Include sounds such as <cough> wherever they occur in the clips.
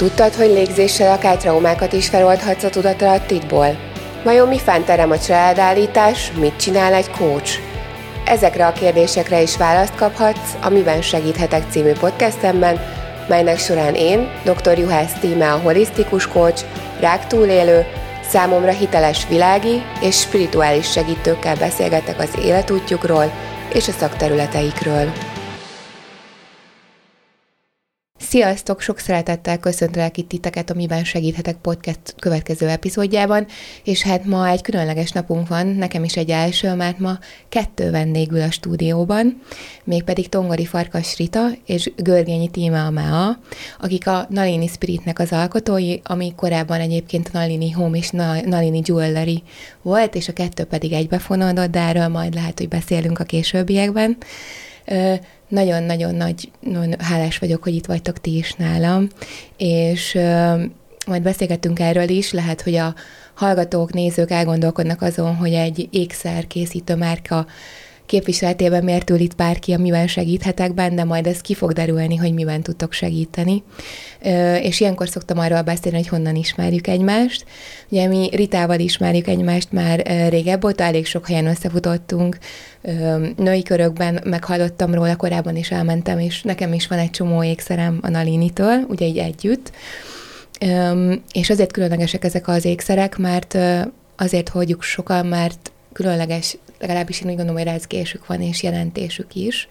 Tudtad, hogy légzéssel akár traumákat is feloldhatsz a tudatalattidból? Vajon mi fánterem a családállítás, mit csinál egy coach? Ezekre a kérdésekre is választ kaphatsz a Miben segíthetek című podcastemben, melynek során én, dr. Juhász Tíme a holisztikus coach, rák túlélő, számomra hiteles világi és spirituális segítőkkel beszélgetek az életútjukról és a szakterületeikről. Sziasztok! Sok szeretettel köszöntelek itt titeket, amiben segíthetek podcast következő epizódjában, és hát ma egy különleges napunk van, nekem is egy első, mert ma kettő vendégül a stúdióban, mégpedig Tongori Farkas Rita és Görgényi Tíme Amea, akik a Nalini Spiritnek az alkotói, ami korábban egyébként a Nalini Home és Nalini Jewelry volt, és a kettő pedig egybefonódott, de erről majd lehet, hogy beszélünk a későbbiekben nagyon-nagyon nagy, nagyon hálás vagyok, hogy itt vagytok ti is nálam, és majd beszélgettünk erről is, lehet, hogy a hallgatók, nézők elgondolkodnak azon, hogy egy ékszer készítő márka képviseletében miért ül itt bárki, amiben segíthetek benne, majd ez ki fog derülni, hogy miben tudtok segíteni. És ilyenkor szoktam arról beszélni, hogy honnan ismerjük egymást. Ugye mi Ritával ismerjük egymást már régebb óta, elég sok helyen összefutottunk, női körökben meghallottam róla, korábban is elmentem, és nekem is van egy csomó ékszerem a Nalinitől, ugye így együtt. És azért különlegesek ezek az ékszerek, mert azért hogyuk sokan, mert különleges, legalábbis én úgy gondolom, hogy rezgésük van, és jelentésük is,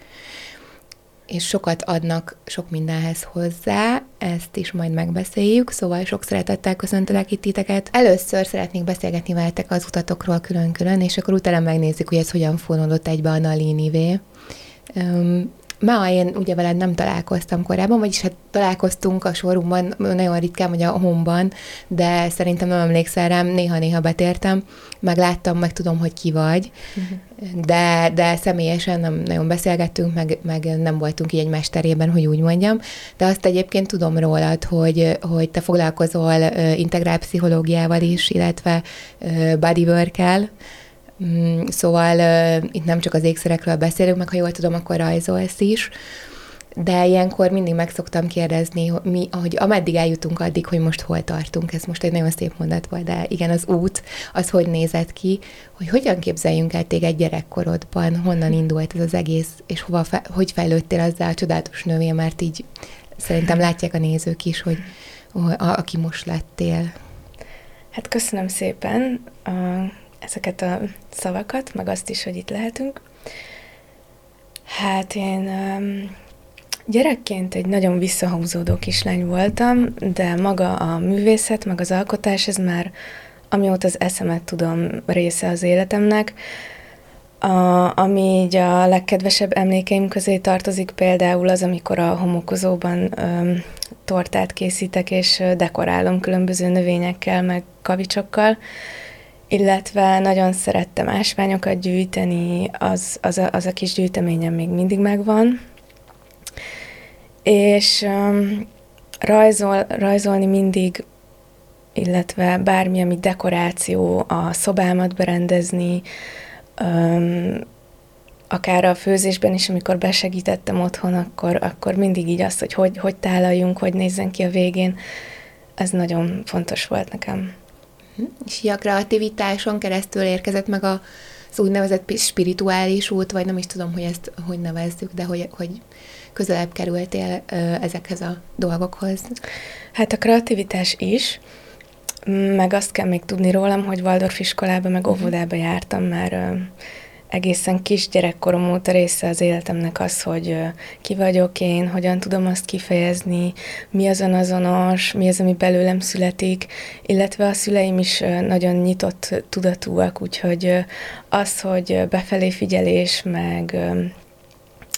és sokat adnak sok mindenhez hozzá, ezt is majd megbeszéljük, szóval sok szeretettel köszöntelek itt titeket. Először szeretnék beszélgetni veletek az utatokról külön-külön, és akkor utána megnézzük, hogy ez hogyan fonódott egybe a Nalinivé. Um, Ma én ugye veled nem találkoztam korábban, vagyis hát találkoztunk a sorumban, nagyon ritkán, vagy a homban, de szerintem nem emlékszel rám, néha-néha betértem, meg láttam, meg tudom, hogy ki vagy, uh-huh. de, de személyesen nem nagyon beszélgettünk, meg, meg nem voltunk így egy mesterében, hogy úgy mondjam, de azt egyébként tudom rólad, hogy, hogy te foglalkozol integrált pszichológiával is, illetve bodywork-el, Mm, szóval uh, itt nem csak az ékszerekről beszélünk, meg ha jól tudom, akkor rajzolsz is, de ilyenkor mindig meg szoktam kérdezni, hogy, mi, hogy ameddig eljutunk addig, hogy most hol tartunk. Ez most egy nagyon szép mondat volt, de igen, az út, az hogy nézett ki, hogy hogyan képzeljünk el téged gyerekkorodban, honnan indult ez az egész, és hova fe, hogy fejlődtél azzal a csodálatos nővé, mert így szerintem látják a nézők is, hogy a, aki most lettél. Hát köszönöm szépen. A ezeket a szavakat, meg azt is, hogy itt lehetünk. Hát én gyerekként egy nagyon visszahúzódó kislány voltam, de maga a művészet, meg az alkotás, ez már amióta az eszemet tudom része az életemnek. A, ami így a legkedvesebb emlékeim közé tartozik például az, amikor a homokozóban öm, tortát készítek, és dekorálom különböző növényekkel, meg kavicsokkal illetve nagyon szerettem ásványokat gyűjteni, az, az, a, az a kis gyűjteményem még mindig megvan. És um, rajzol, rajzolni mindig, illetve bármi, ami dekoráció, a szobámat berendezni, um, akár a főzésben is, amikor besegítettem otthon, akkor, akkor mindig így azt, hogy, hogy hogy tálaljunk, hogy nézzen ki a végén, ez nagyon fontos volt nekem. És a kreativitáson keresztül érkezett meg a, az úgynevezett spirituális út, vagy nem is tudom, hogy ezt hogy nevezzük, de hogy, hogy közelebb kerültél ezekhez a dolgokhoz. Hát a kreativitás is, meg azt kell még tudni rólam, hogy Waldorf iskolába, meg mhm. óvodába jártam már egészen kisgyerekkorom óta része az életemnek az, hogy ki vagyok én, hogyan tudom azt kifejezni, mi az azonos, mi az, ami belőlem születik, illetve a szüleim is nagyon nyitott tudatúak, úgyhogy az, hogy befelé figyelés, meg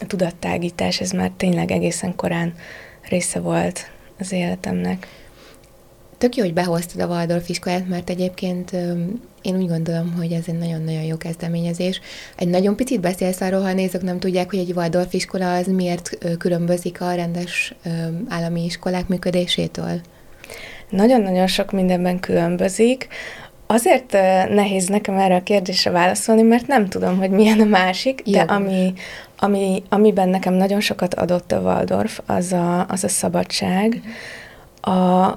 tudattágítás, ez már tényleg egészen korán része volt az életemnek. Tök jó, hogy behoztad a Waldorf iskolát, mert egyébként én úgy gondolom, hogy ez egy nagyon-nagyon jó kezdeményezés. Egy nagyon picit beszélsz arról, ha a nézők nem tudják, hogy egy Waldorf iskola az miért különbözik a rendes állami iskolák működésétől? Nagyon-nagyon sok mindenben különbözik. Azért nehéz nekem erre a kérdésre válaszolni, mert nem tudom, hogy milyen a másik, de ami, ami, amiben nekem nagyon sokat adott a Waldorf, az a, az a szabadság, a,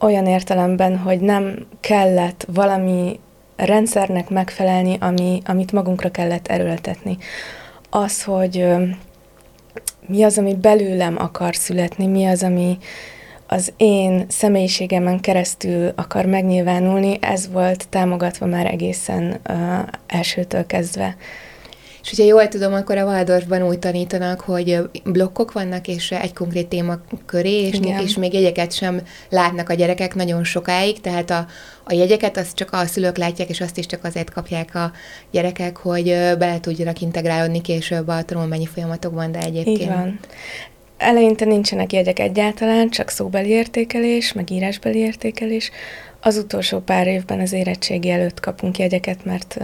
olyan értelemben, hogy nem kellett valami rendszernek megfelelni, ami, amit magunkra kellett erőltetni. Az, hogy mi az, ami belőlem akar születni, mi az, ami az én személyiségemen keresztül akar megnyilvánulni, ez volt támogatva már egészen uh, elsőtől kezdve. És hogyha jól tudom, akkor a Waldorfban úgy tanítanak, hogy blokkok vannak, és egy konkrét téma köré, és, még, és még jegyeket sem látnak a gyerekek nagyon sokáig, tehát a, a jegyeket azt csak a szülők látják, és azt is csak azért kapják a gyerekek, hogy bele tudjanak integrálódni később a tanulmányi folyamatokban, de egyébként... Így van. Eleinte nincsenek jegyek egyáltalán, csak szóbeli értékelés, meg írásbeli értékelés. Az utolsó pár évben az érettségi előtt kapunk jegyeket, mert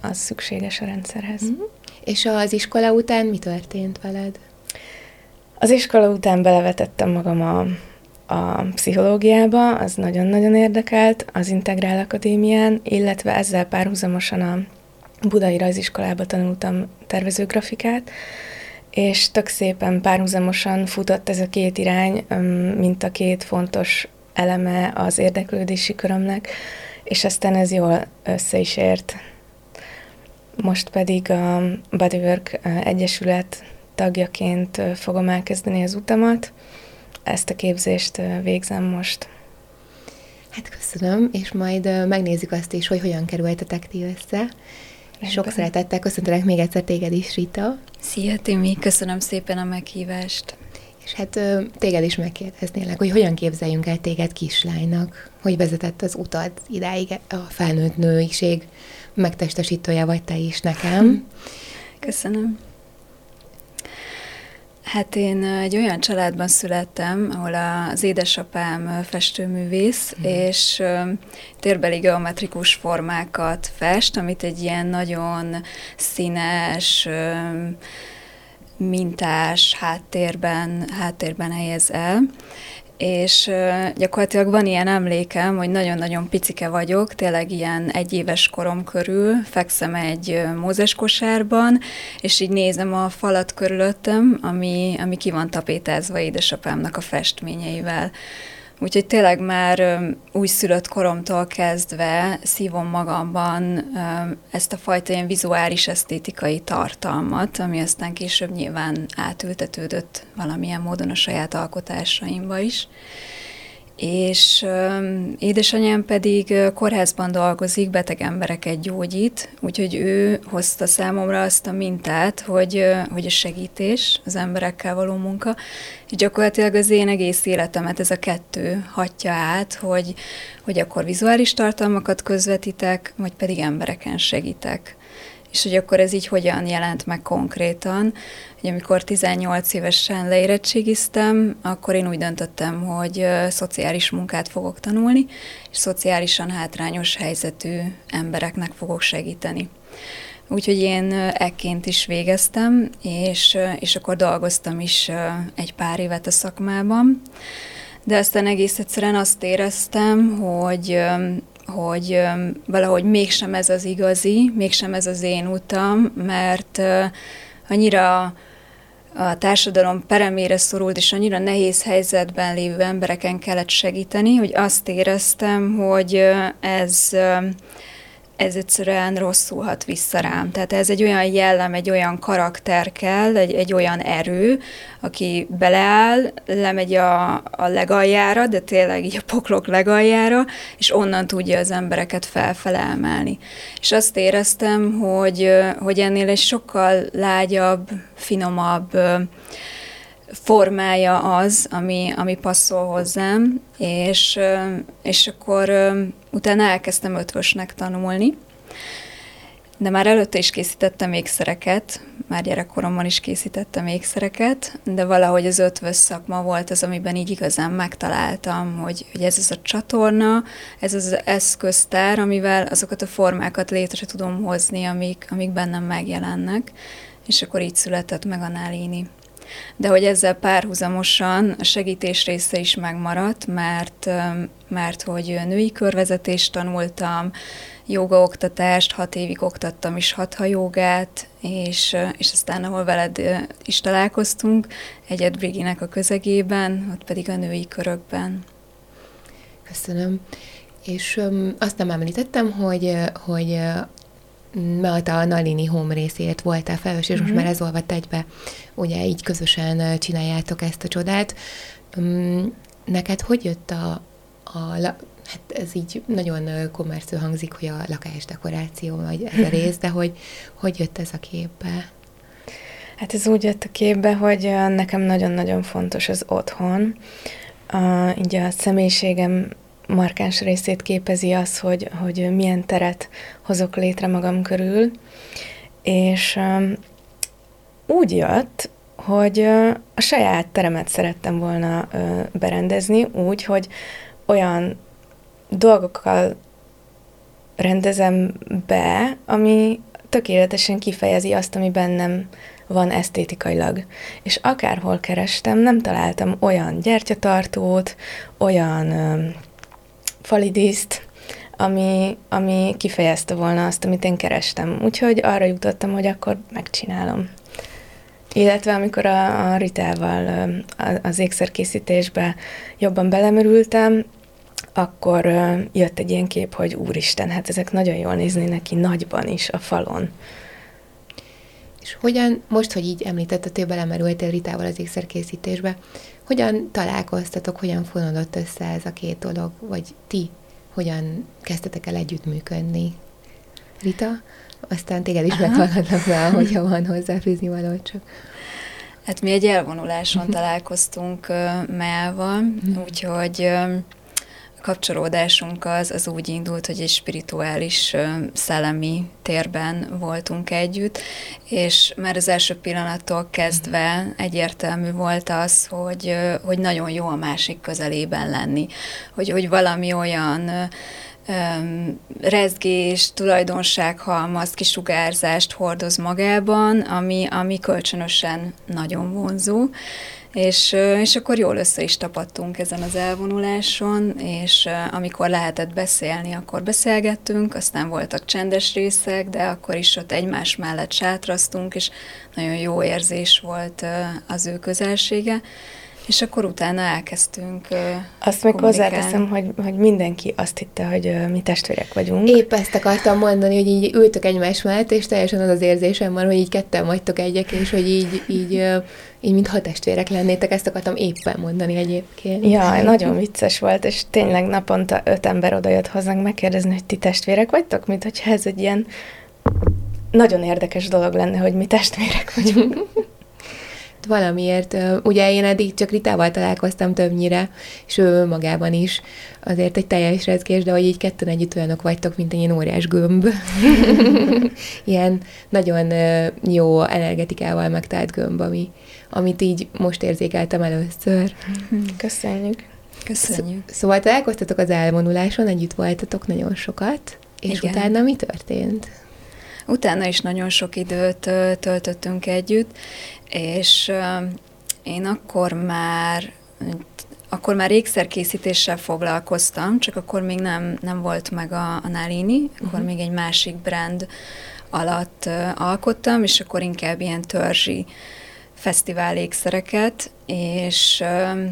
az szükséges a rendszerhez. Mm-hmm. És az iskola után mi történt veled? Az iskola után belevetettem magam a, a pszichológiába, az nagyon-nagyon érdekelt, az Integrál Akadémián, illetve ezzel párhuzamosan a Budai Rajziskolába tanultam tervezőgrafikát, és tök szépen párhuzamosan futott ez a két irány, mint a két fontos eleme az érdeklődési körömnek, és aztán ez jól össze is ért most pedig a Bodywork Egyesület tagjaként fogom elkezdeni az utamat. Ezt a képzést végzem most. Hát köszönöm, és majd megnézzük azt is, hogy hogyan kerültetek ti össze. És sok szeretettel köszöntelek még egyszer téged is, Rita. Szia, Timi, köszönöm szépen a meghívást. És hát téged is megkérdeznélek, hogy hogyan képzeljünk el téged kislánynak? Hogy vezetett az utad idáig a felnőtt nőiség megtestesítője vagy te is nekem. <laughs> Köszönöm. Hát én egy olyan családban születtem, ahol az édesapám festőművész, mm. és térbeli geometrikus formákat fest, amit egy ilyen nagyon színes, mintás háttérben, háttérben helyez el és gyakorlatilag van ilyen emlékem, hogy nagyon-nagyon picike vagyok, tényleg ilyen egyéves korom körül, fekszem egy mózes kosárban, és így nézem a falat körülöttem, ami, ami ki van tapétázva édesapámnak a festményeivel. Úgyhogy tényleg már újszülött koromtól kezdve szívom magamban ezt a fajta ilyen vizuális esztétikai tartalmat, ami aztán később nyilván átültetődött valamilyen módon a saját alkotásaimba is és édesanyám pedig kórházban dolgozik, beteg embereket gyógyít, úgyhogy ő hozta számomra azt a mintát, hogy, hogy a segítés, az emberekkel való munka, és gyakorlatilag az én egész életemet ez a kettő hatja át, hogy, hogy akkor vizuális tartalmakat közvetítek, vagy pedig embereken segítek és hogy akkor ez így hogyan jelent meg konkrétan, hogy amikor 18 évesen leérettségiztem, akkor én úgy döntöttem, hogy szociális munkát fogok tanulni, és szociálisan hátrányos helyzetű embereknek fogok segíteni. Úgyhogy én ekként is végeztem, és, és akkor dolgoztam is egy pár évet a szakmában, de aztán egész egyszerűen azt éreztem, hogy hogy valahogy mégsem ez az igazi, mégsem ez az én utam, mert annyira a társadalom peremére szorult, és annyira nehéz helyzetben lévő embereken kellett segíteni, hogy azt éreztem, hogy ez ez egyszerűen rosszul hat vissza rám. Tehát ez egy olyan jellem, egy olyan karakter kell, egy, egy olyan erő, aki beleáll, lemegy a, a legaljára, de tényleg így a poklok legaljára, és onnan tudja az embereket felfele emelni. És azt éreztem, hogy, hogy ennél egy sokkal lágyabb, finomabb, formája az, ami, ami passzol hozzám, és, és akkor utána elkezdtem ötvösnek tanulni, de már előtte is készítettem ékszereket, már gyerekkoromban is készítettem ékszereket, de valahogy az ötvös szakma volt az, amiben így igazán megtaláltam, hogy, hogy ez az a csatorna, ez az, eszköztár, amivel azokat a formákat létre tudom hozni, amik, amik bennem megjelennek, és akkor így született meg a Nálini. De hogy ezzel párhuzamosan a segítés része is megmaradt, mert, mert hogy női körvezetést tanultam, jogaoktatást, hat évig oktattam is hatha jogát, és, és aztán ahol veled is találkoztunk, egyet Briginek a közegében, ott pedig a női körökben. Köszönöm. És um, azt nem említettem, hogy, hogy mert a Nalini Home részért voltál felelős, és uh-huh. most mhm. már ez olvadt egybe, ugye így közösen csináljátok ezt a csodát. Neked hogy jött a, a hát ez így nagyon kommersző hangzik, hogy a lakásdekoráció, vagy ez a <laughs> rész, de hogy hogy jött ez a képbe? Hát ez úgy jött a képbe, hogy nekem nagyon-nagyon fontos az otthon. A, így a személyiségem markáns részét képezi az, hogy, hogy milyen teret hozok létre magam körül, és úgy jött, hogy a saját teremet szerettem volna berendezni úgy, hogy olyan dolgokkal rendezem be, ami tökéletesen kifejezi azt, ami bennem van esztétikailag. És akárhol kerestem, nem találtam olyan gyertyatartót, olyan falidíszt, ami, ami kifejezte volna azt, amit én kerestem. Úgyhogy arra jutottam, hogy akkor megcsinálom. Illetve amikor a, a Ritával az ékszerkészítésbe jobban belemerültem, akkor jött egy ilyen kép, hogy úristen, hát ezek nagyon jól néznének ki nagyban is a falon. És hogyan, most, hogy így említetted, hogy belemerültél Ritával az ékszerkészítésbe, hogyan találkoztatok, hogyan fonódott össze ez a két dolog, vagy ti hogyan kezdtetek el együttműködni? Rita, aztán téged is meghallgatlak rá, <laughs> hogyha van hozzáfűzni való csak. Hát mi egy elvonuláson találkoztunk Meával, mhm. úgyhogy kapcsolódásunk az, az úgy indult, hogy egy spirituális, szellemi térben voltunk együtt, és már az első pillanattól kezdve egyértelmű volt az, hogy, hogy nagyon jó a másik közelében lenni, hogy, hogy valami olyan rezgés, tulajdonsághalmaz, kisugárzást hordoz magában, ami, ami kölcsönösen nagyon vonzó, és, és akkor jól össze is tapadtunk ezen az elvonuláson, és amikor lehetett beszélni, akkor beszélgettünk, aztán voltak csendes részek, de akkor is ott egymás mellett sátraztunk, és nagyon jó érzés volt az ő közelsége. És akkor utána elkezdtünk Azt még hozzáteszem, hogy, hogy mindenki azt hitte, hogy mi testvérek vagyunk. Épp ezt akartam mondani, hogy így ültök egymás mellett, és teljesen az az érzésem van, hogy így ketten vagytok egyek, és hogy így, így, így mint ha testvérek lennétek, ezt akartam éppen mondani egyébként. Ja, nagyon vicces volt, és tényleg naponta öt ember odajött hozzánk megkérdezni, hogy ti testvérek vagytok, mint hogyha ez egy ilyen nagyon érdekes dolog lenne, hogy mi testvérek vagyunk. <laughs> valamiért, ugye én eddig csak Ritával találkoztam többnyire, és ő magában is azért egy teljes rezgés, de hogy így ketten együtt olyanok vagytok, mint egy ilyen óriás gömb. <laughs> ilyen nagyon jó energetikával megtált gömb, ami, amit így most érzékeltem először. Köszönjük. Köszönjük. Szóval találkoztatok az elvonuláson, együtt voltatok nagyon sokat, és Igen. utána mi történt? Utána is nagyon sok időt töltöttünk együtt, és én akkor már akkor már ékszerkészítéssel foglalkoztam, csak akkor még nem, nem volt meg a, a Nalini, akkor uh-huh. még egy másik brand alatt uh, alkottam, és akkor inkább ilyen törzsi fesztivál ékszereket, és uh,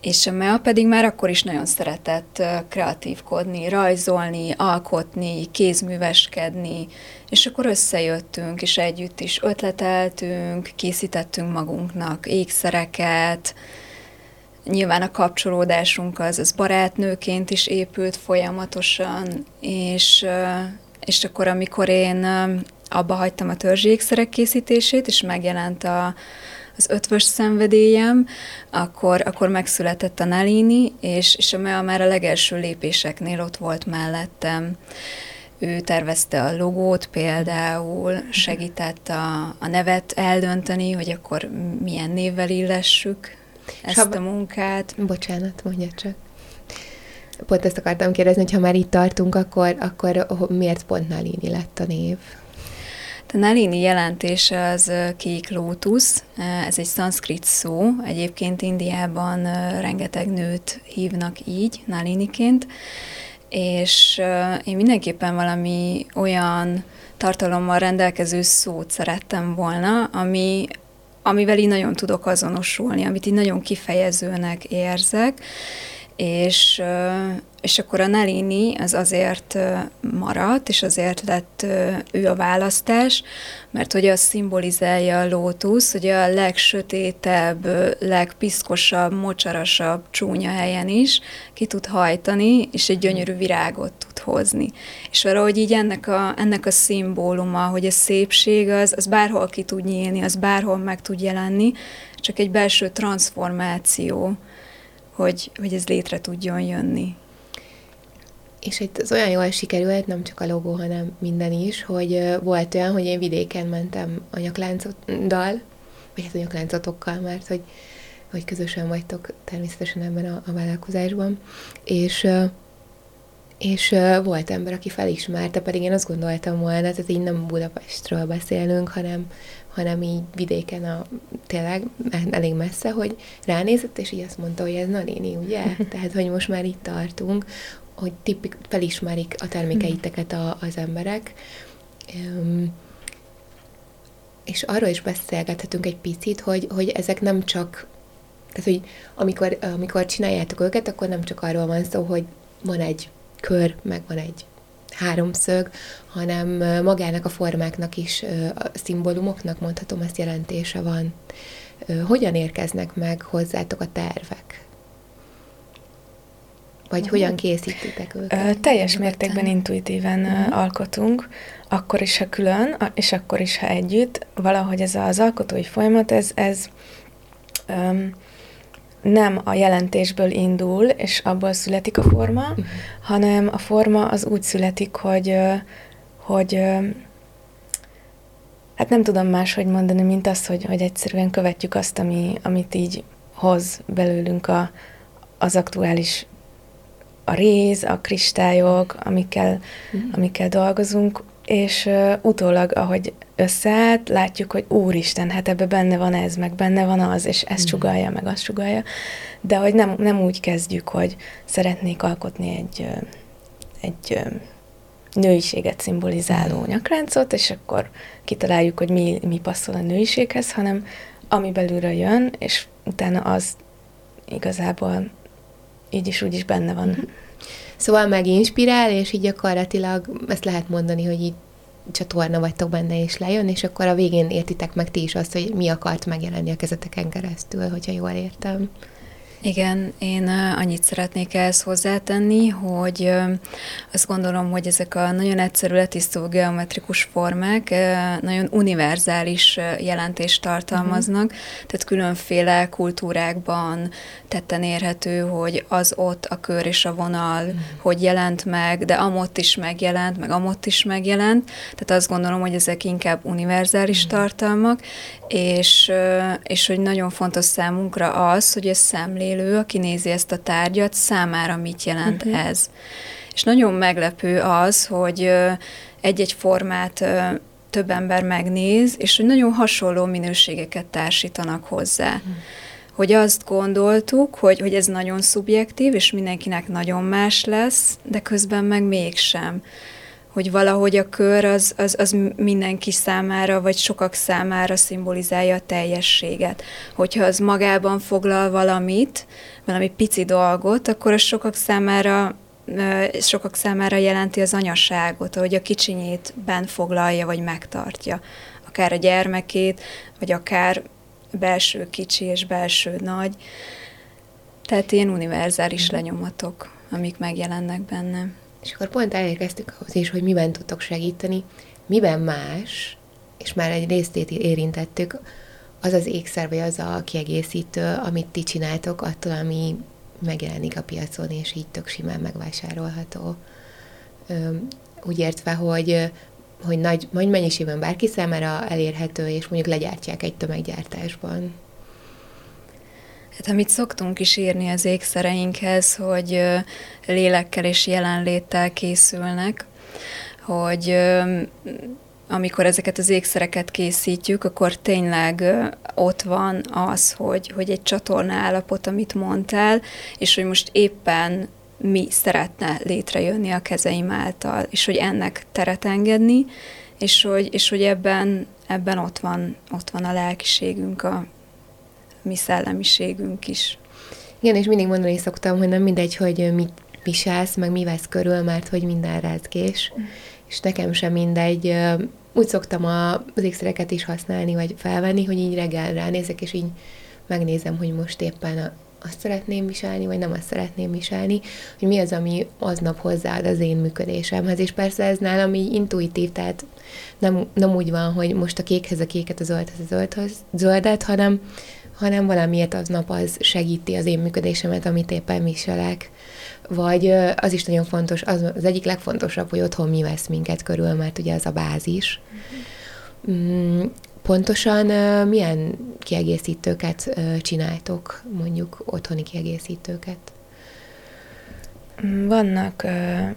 és a MEA pedig már akkor is nagyon szeretett kreatívkodni, rajzolni, alkotni, kézműveskedni, és akkor összejöttünk, és együtt is ötleteltünk, készítettünk magunknak ékszereket, nyilván a kapcsolódásunk az, az barátnőként is épült folyamatosan, és, és akkor, amikor én abba hagytam a törzsi ékszerek készítését, és megjelent a, az ötvös szenvedélyem, akkor, akkor megszületett a Nalini, és, és a Mea már a legelső lépéseknél ott volt mellettem. Ő tervezte a logót például, segített a, a nevet eldönteni, hogy akkor milyen névvel illessük ezt a munkát. Bocsánat, mondja csak. Pont ezt akartam kérdezni, hogy ha már itt tartunk, akkor, akkor miért pont Nalini lett a név? A Nalini jelentése az kék lótusz, ez egy szanszkrit szó, egyébként Indiában rengeteg nőt hívnak így, Naliniként, és én mindenképpen valami olyan tartalommal rendelkező szót szerettem volna, ami, amivel így nagyon tudok azonosulni, amit így nagyon kifejezőnek érzek, és, és akkor a Nalini az azért maradt, és azért lett ő a választás, mert hogy az szimbolizálja a lótusz, hogy a legsötétebb, legpiszkosabb, mocsarasabb csúnya helyen is ki tud hajtani, és egy gyönyörű virágot tud hozni. És valahogy így ennek a, ennek a szimbóluma, hogy a szépség az, az bárhol ki tud nyílni, az bárhol meg tud jelenni, csak egy belső transformáció hogy, hogy ez létre tudjon jönni. És itt az olyan jól sikerült, nem csak a logó, hanem minden is, hogy volt olyan, hogy én vidéken mentem a nyakláncoddal, vagy hát a nyakláncotokkal, mert hogy, hogy közösen vagytok természetesen ebben a, a vállalkozásban, és és volt ember, aki felismerte, pedig én azt gondoltam volna, tehát így nem Budapestről beszélünk, hanem hanem így vidéken a, tényleg elég messze, hogy ránézett, és így azt mondta, hogy ez Nalini, ugye? <laughs> Tehát, hogy most már itt tartunk, hogy tipik, felismerik a termékeiteket a, az emberek. Um, és arról is beszélgethetünk egy picit, hogy, hogy ezek nem csak, tehát, hogy amikor, amikor csináljátok őket, akkor nem csak arról van szó, hogy van egy kör, meg van egy háromszög, hanem magának a formáknak is, a szimbólumoknak mondhatom, ezt jelentése van. Hogyan érkeznek meg hozzátok a tervek? Vagy hogyan készítitek őket? Teljes mértékben intuitíven uh-huh. alkotunk, akkor is, ha külön, és akkor is, ha együtt. Valahogy ez az alkotói folyamat, ez, ez um, nem a jelentésből indul, és abból születik a forma, uh-huh. hanem a forma az úgy születik, hogy, hogy hát nem tudom máshogy mondani, mint azt, hogy, hogy egyszerűen követjük azt, ami, amit így hoz belőlünk a, az aktuális a réz, a kristályok, amikkel, uh-huh. amikkel dolgozunk, és uh, utólag, ahogy összeállt, látjuk, hogy úristen, hát ebbe benne van ez, meg benne van az, és ezt mm. sugalja, meg azt sugalja, de hogy nem, nem úgy kezdjük, hogy szeretnék alkotni egy, egy nőiséget szimbolizáló mm. nyakláncot, és akkor kitaláljuk, hogy mi, mi passzol a nőiséghez, hanem ami belülről jön, és utána az igazából így is úgy is benne van. Mm. Szóval meginspirál, és így gyakorlatilag ezt lehet mondani, hogy így csatorna vagytok benne, és lejön, és akkor a végén értitek meg ti is azt, hogy mi akart megjelenni a kezeteken keresztül, hogyha jól értem. Igen, én annyit szeretnék ehhez hozzátenni, hogy azt gondolom, hogy ezek a nagyon egyszerű letisztó geometrikus formák nagyon univerzális jelentést tartalmaznak, uh-huh. tehát különféle kultúrákban tetten érhető, hogy az ott a kör és a vonal, uh-huh. hogy jelent meg, de amott is megjelent, meg amott is megjelent, tehát azt gondolom, hogy ezek inkább univerzális uh-huh. tartalmak, és, és hogy nagyon fontos számunkra az, hogy ez szemlé élő, aki nézi ezt a tárgyat, számára mit jelent uh-huh. ez. És nagyon meglepő az, hogy egy-egy formát több ember megnéz, és hogy nagyon hasonló minőségeket társítanak hozzá. Uh-huh. Hogy azt gondoltuk, hogy, hogy ez nagyon szubjektív, és mindenkinek nagyon más lesz, de közben meg mégsem hogy valahogy a kör az, az, az mindenki számára, vagy sokak számára szimbolizálja a teljességet. Hogyha az magában foglal valamit, valami pici dolgot, akkor az sokak számára sokak számára jelenti az anyaságot, hogy a kicsinyét ben foglalja, vagy megtartja. Akár a gyermekét, vagy akár belső kicsi és belső nagy. Tehát ilyen univerzális lenyomatok, amik megjelennek benne. És akkor pont elérkeztük ahhoz is, hogy miben tudtok segíteni, miben más, és már egy részét érintettük, az az ékszer, vagy az a kiegészítő, amit ti csináltok, attól, ami megjelenik a piacon, és így tök simán megvásárolható. Úgy értve, hogy, hogy nagy, nagy mennyiségben bárki számára elérhető, és mondjuk legyártják egy tömeggyártásban. Hát amit szoktunk is írni az ékszereinkhez, hogy lélekkel és jelenléttel készülnek, hogy amikor ezeket az ékszereket készítjük, akkor tényleg ott van az, hogy, hogy egy csatorna állapot, amit mondtál, és hogy most éppen mi szeretne létrejönni a kezeim által, és hogy ennek teret engedni, és hogy, és hogy ebben, ebben ott, van, ott van a lelkiségünk, a mi szellemiségünk is. Igen, és mindig mondani szoktam, hogy nem mindegy, hogy mit viselsz, meg mi vesz körül, mert hogy minden rázgés. Mm. És nekem sem mindegy. Úgy szoktam a, az ékszereket is használni, vagy felvenni, hogy így reggel ránézek, és így megnézem, hogy most éppen a, azt szeretném viselni, vagy nem azt szeretném viselni, hogy mi az, ami aznap hozzáad az én működésemhez. És persze ez nálam így intuitív, tehát nem, nem úgy van, hogy most a kékhez a kéket, a zöldhez a zöldhez, zöldet, hanem, hanem valamiért aznap az segíti az én működésemet, amit éppen viselek. Vagy az is nagyon fontos, az, az egyik legfontosabb, hogy otthon mi vesz minket körül, mert ugye az a bázis. Mm, pontosan milyen kiegészítőket csináltok, mondjuk otthoni kiegészítőket? Vannak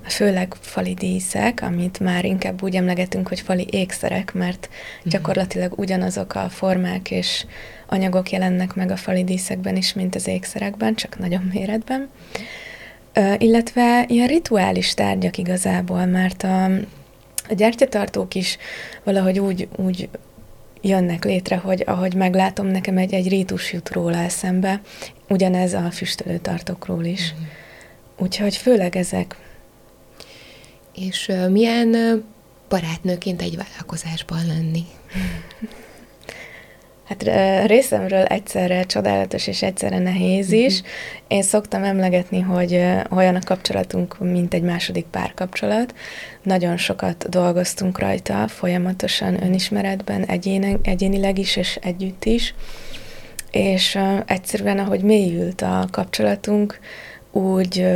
főleg fali díszek, amit már inkább úgy emlegetünk, hogy fali ékszerek, mert mhm. gyakorlatilag ugyanazok a formák és anyagok jelennek meg a fali díszekben is, mint az ékszerekben, csak nagyobb méretben. Illetve ilyen rituális tárgyak igazából, mert a, a gyertyatartók is valahogy úgy, úgy jönnek létre, hogy ahogy meglátom, nekem egy, egy rítus jut róla eszembe, ugyanez a füstölőtartókról is. Mm. Úgyhogy főleg ezek. És uh, milyen uh, barátnőként egy vállalkozásban lenni? <laughs> Hát részemről egyszerre csodálatos és egyszerre nehéz mhm. is. Én szoktam emlegetni, hogy olyan a kapcsolatunk, mint egy második párkapcsolat. Nagyon sokat dolgoztunk rajta, folyamatosan önismeretben, egyéne, egyénileg is és együtt is. És egyszerűen, ahogy mélyült a kapcsolatunk, úgy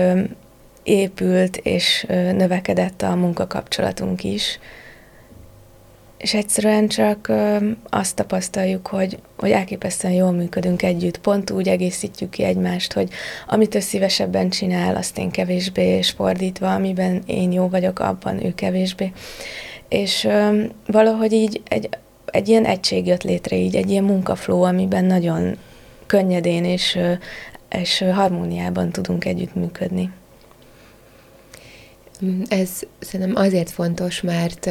épült és növekedett a munkakapcsolatunk is és egyszerűen csak azt tapasztaljuk, hogy, hogy elképesztően jól működünk együtt. Pont úgy egészítjük ki egymást, hogy amit ő szívesebben csinál, azt én kevésbé, és fordítva, amiben én jó vagyok, abban ő kevésbé. És valahogy így egy, egy ilyen egység jött létre, így egy ilyen munkafló, amiben nagyon könnyedén és, és harmóniában tudunk együttműködni. Ez szerintem azért fontos, mert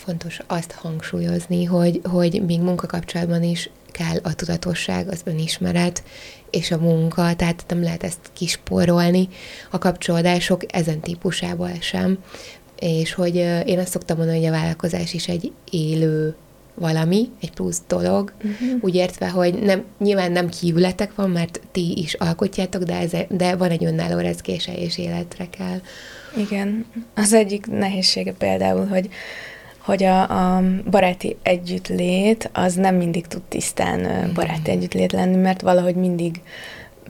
fontos azt hangsúlyozni, hogy, hogy még munkakapcsolatban is kell a tudatosság, az önismeret és a munka, tehát nem lehet ezt kisporolni a kapcsolódások ezen típusából sem. És hogy én azt szoktam mondani, hogy a vállalkozás is egy élő valami, egy plusz dolog, uh-huh. úgy értve, hogy nem, nyilván nem kívületek van, mert ti is alkotjátok, de, ez, de van egy önálló rezgése és életre kell. Igen. Az egyik nehézsége például, hogy hogy a, a baráti együttlét az nem mindig tud tisztán baráti együttlét lenni, mert valahogy mindig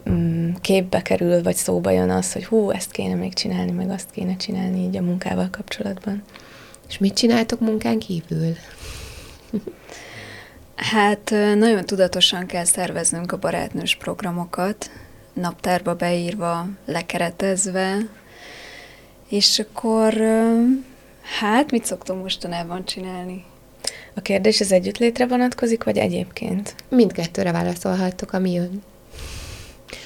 um, képbe kerül, vagy szóba jön az, hogy hú, ezt kéne még csinálni, meg azt kéne csinálni így a munkával kapcsolatban. És mit csináltok munkán kívül? <laughs> Hát nagyon tudatosan kell szerveznünk a barátnős programokat, naptárba beírva, lekeretezve, és akkor Hát, mit szoktunk mostanában csinálni? A kérdés az együttlétre vonatkozik, vagy egyébként? Mindkettőre válaszolhattok, ami jön.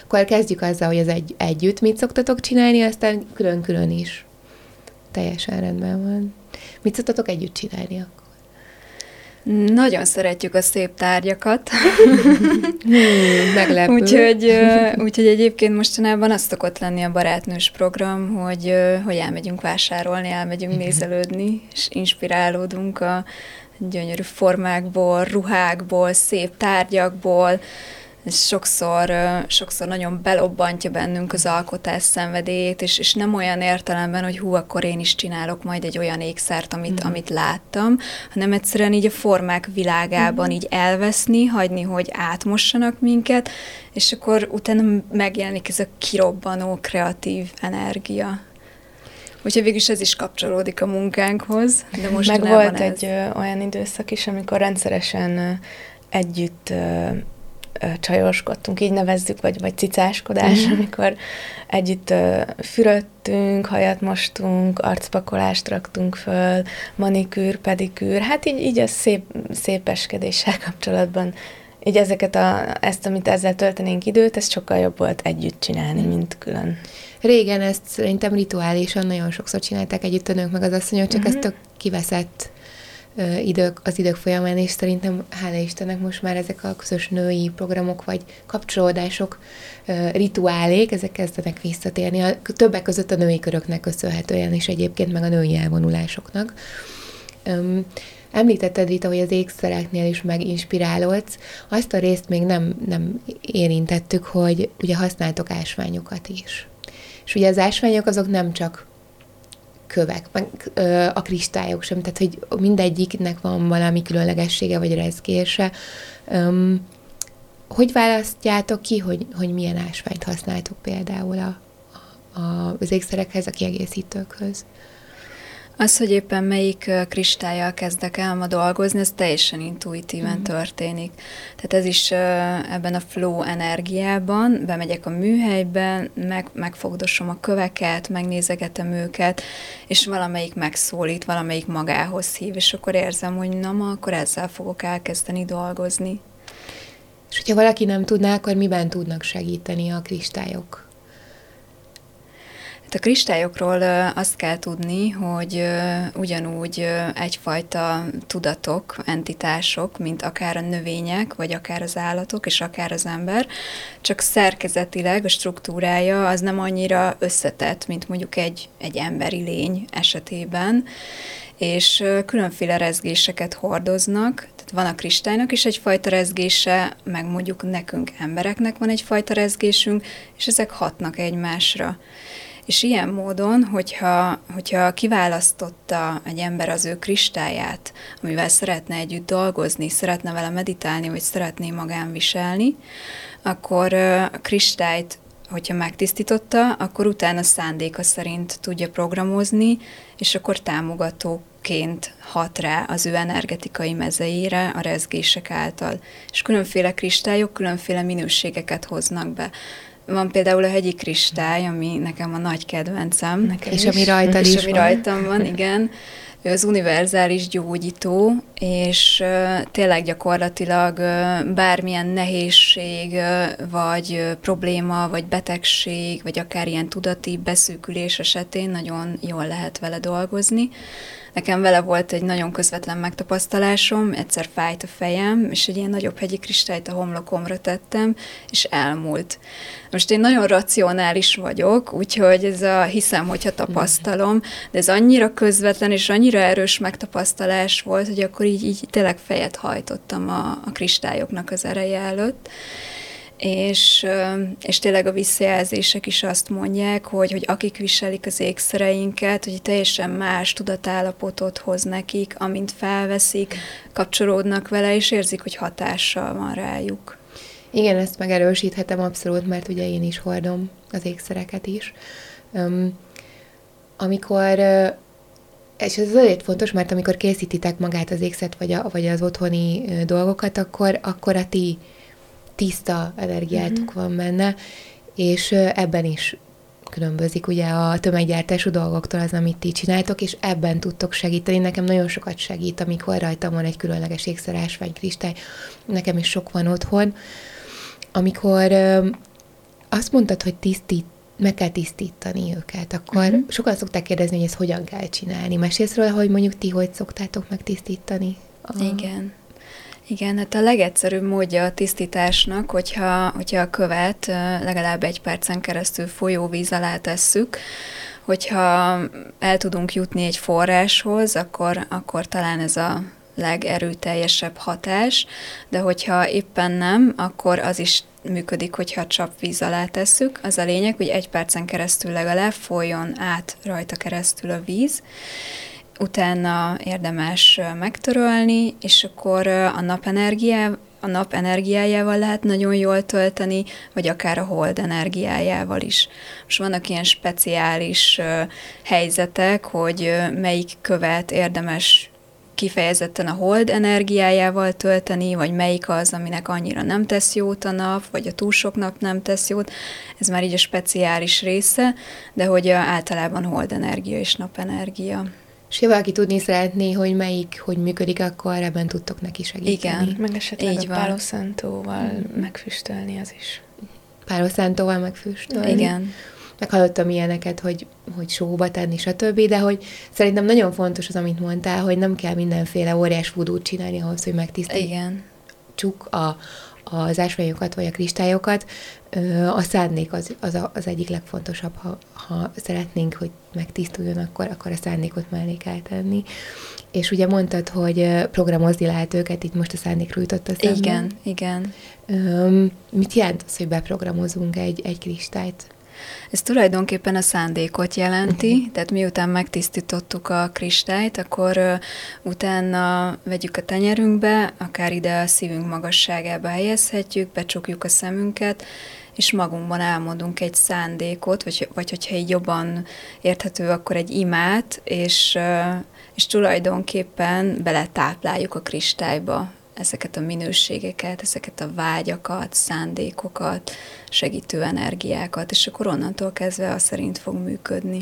Akkor kezdjük azzal, hogy az egy, együtt mit szoktatok csinálni, aztán külön-külön is. Teljesen rendben van. Mit szoktatok együtt csinálni akkor? Nagyon szeretjük a szép tárgyakat. <laughs> meglepő. úgyhogy, úgyhogy egyébként mostanában azt szokott lenni a barátnős program, hogy, hogy elmegyünk vásárolni, elmegyünk nézelődni, és inspirálódunk a gyönyörű formákból, ruhákból, szép tárgyakból, sokszor, sokszor nagyon belobbantja bennünk az alkotás szenvedélyét, és, és nem olyan értelemben, hogy hú, akkor én is csinálok majd egy olyan ékszert, amit, mm. amit láttam, hanem egyszerűen így a formák világában mm. így elveszni, hagyni, hogy átmossanak minket, és akkor utána megjelenik ez a kirobbanó kreatív energia. Úgyhogy végülis ez is kapcsolódik a munkánkhoz. De most Meg volt ez... egy ö, olyan időszak is, amikor rendszeresen ö, együtt ö, csajoskodtunk, így nevezzük, vagy, vagy cicáskodás, mm. amikor együtt ö, fürödtünk, hajat mostunk, arcpakolást raktunk föl, manikűr, pedikűr, hát így, így a szép, szépeskedéssel kapcsolatban így ezeket a, ezt, amit ezzel töltenénk időt, ez sokkal jobb volt együtt csinálni, mm. mint külön. Régen ezt szerintem rituálisan nagyon sokszor csinálták együtt a nők meg az asszonyok, csak mm-hmm. ez tök kiveszett idők, az idők folyamán, és szerintem hála Istennek most már ezek a közös női programok vagy kapcsolódások, rituálék, ezek kezdenek visszatérni. A, többek között a női köröknek köszönhetően, és egyébként meg a női elvonulásoknak. Említetted, Rita, hogy az ékszereknél is meginspirálódsz. Azt a részt még nem, nem érintettük, hogy ugye használtok ásványokat is. És ugye az ásványok azok nem csak kövek, meg ö, a kristályok sem, tehát hogy mindegyiknek van valami különlegessége vagy rezgése. Öm, hogy választjátok ki, hogy, hogy milyen ásványt használtok például a, a, az ékszerekhez, a kiegészítőkhöz? Az, hogy éppen melyik kristályjal kezdek el ma dolgozni, ez teljesen intuitíven mm. történik. Tehát ez is ebben a flow energiában, bemegyek a műhelybe, meg, megfogdosom a köveket, megnézegetem őket, és valamelyik megszólít, valamelyik magához hív, és akkor érzem, hogy na ma, akkor ezzel fogok elkezdeni dolgozni. És hogyha valaki nem tudná, akkor miben tudnak segíteni a kristályok? A kristályokról azt kell tudni, hogy ugyanúgy egyfajta tudatok, entitások, mint akár a növények, vagy akár az állatok, és akár az ember, csak szerkezetileg a struktúrája az nem annyira összetett, mint mondjuk egy, egy emberi lény esetében, és különféle rezgéseket hordoznak, van a kristálynak is egyfajta rezgése, meg mondjuk nekünk embereknek van egyfajta rezgésünk, és ezek hatnak egymásra. És ilyen módon, hogyha, hogyha kiválasztotta egy ember az ő kristályát, amivel szeretne együtt dolgozni, szeretne vele meditálni, vagy szeretné magán viselni, akkor a kristályt hogyha megtisztította, akkor utána szándéka szerint tudja programozni, és akkor támogatóként hat rá az ő energetikai mezeire a rezgések által. És különféle kristályok különféle minőségeket hoznak be. Van például a hegyi kristály, ami nekem a nagy kedvencem. Nekem és is. ami rajta és is ami van. rajtam van, <laughs> igen. Ő az univerzális gyógyító, és uh, tényleg gyakorlatilag uh, bármilyen nehézség, uh, vagy probléma, vagy betegség, vagy akár ilyen tudati beszűkülés esetén nagyon jól lehet vele dolgozni. Nekem vele volt egy nagyon közvetlen megtapasztalásom, egyszer fájt a fejem, és egy ilyen nagyobb hegyi kristályt a homlokomra tettem, és elmúlt. Most én nagyon racionális vagyok, úgyhogy ez a hiszem, hogyha tapasztalom, de ez annyira közvetlen és annyira erős megtapasztalás volt, hogy akkor így, így tényleg fejet hajtottam a, a kristályoknak az ereje előtt és, és tényleg a visszajelzések is azt mondják, hogy, hogy akik viselik az ékszereinket, hogy teljesen más tudatállapotot hoz nekik, amint felveszik, kapcsolódnak vele, és érzik, hogy hatással van rájuk. Igen, ezt megerősíthetem abszolút, mert ugye én is hordom az ékszereket is. Um, amikor és ez azért fontos, mert amikor készítitek magát az ékszert, vagy, a, vagy az otthoni dolgokat, akkor, akkor a ti tiszta energiátok uh-huh. van benne, és ebben is különbözik ugye a tömeggyártású dolgoktól az, amit ti csináltok, és ebben tudtok segíteni. Nekem nagyon sokat segít, amikor rajtam van egy különleges ékszerásvány kristály, nekem is sok van otthon. Amikor ö, azt mondtad, hogy tisztít, meg kell tisztítani őket, akkor uh-huh. sokan szokták kérdezni, hogy ezt hogyan kell csinálni. Mesélsz róla, hogy mondjuk ti hogy szoktátok megtisztítani? A... Igen. Igen, hát a legegyszerűbb módja a tisztításnak, hogyha, hogyha a követ legalább egy percen keresztül folyóvíz alá tesszük, hogyha el tudunk jutni egy forráshoz, akkor, akkor talán ez a legerőteljesebb hatás, de hogyha éppen nem, akkor az is működik, hogyha csapvíz alá tesszük. Az a lényeg, hogy egy percen keresztül legalább folyjon át rajta keresztül a víz, utána érdemes megtörölni, és akkor a napenergiá, a nap energiájával lehet nagyon jól tölteni, vagy akár a hold energiájával is. Most vannak ilyen speciális helyzetek, hogy melyik követ érdemes kifejezetten a hold energiájával tölteni, vagy melyik az, aminek annyira nem tesz jót a nap, vagy a túl sok nap nem tesz jót. Ez már így a speciális része, de hogy általában hold energia és napenergia. És ha valaki tudni szeretné, hogy melyik, hogy működik, akkor ebben tudtok neki segíteni. Igen, meg esetleg Így a Palo Santóval mm. megfüstölni az is. Palo Santóval megfüstölni? Igen. Meghallottam ilyeneket, hogy, hogy sóba tenni, stb., de hogy szerintem nagyon fontos az, amit mondtál, hogy nem kell mindenféle óriás vudút csinálni ahhoz, hogy megtisztítsuk Igen. A, az ásványokat vagy a kristályokat, a szándék az, az, a, az egyik legfontosabb, ha, ha szeretnénk, hogy megtisztuljon, akkor, akkor a szándékot mellé kell tenni. És ugye mondtad, hogy programozni lehet őket, itt most a szándékról jutott a szemben. Igen, igen. mit jelent az, hogy beprogramozunk egy, egy kristályt? Ez tulajdonképpen a szándékot jelenti, uh-huh. tehát miután megtisztítottuk a kristályt, akkor uh, utána vegyük a tenyerünkbe, akár ide a szívünk magasságába helyezhetjük, becsukjuk a szemünket, és magunkban álmodunk egy szándékot, vagy, vagy hogyha így jobban érthető, akkor egy imát, és, és tulajdonképpen beletápláljuk a kristályba ezeket a minőségeket, ezeket a vágyakat, szándékokat, segítő energiákat, és akkor onnantól kezdve az szerint fog működni.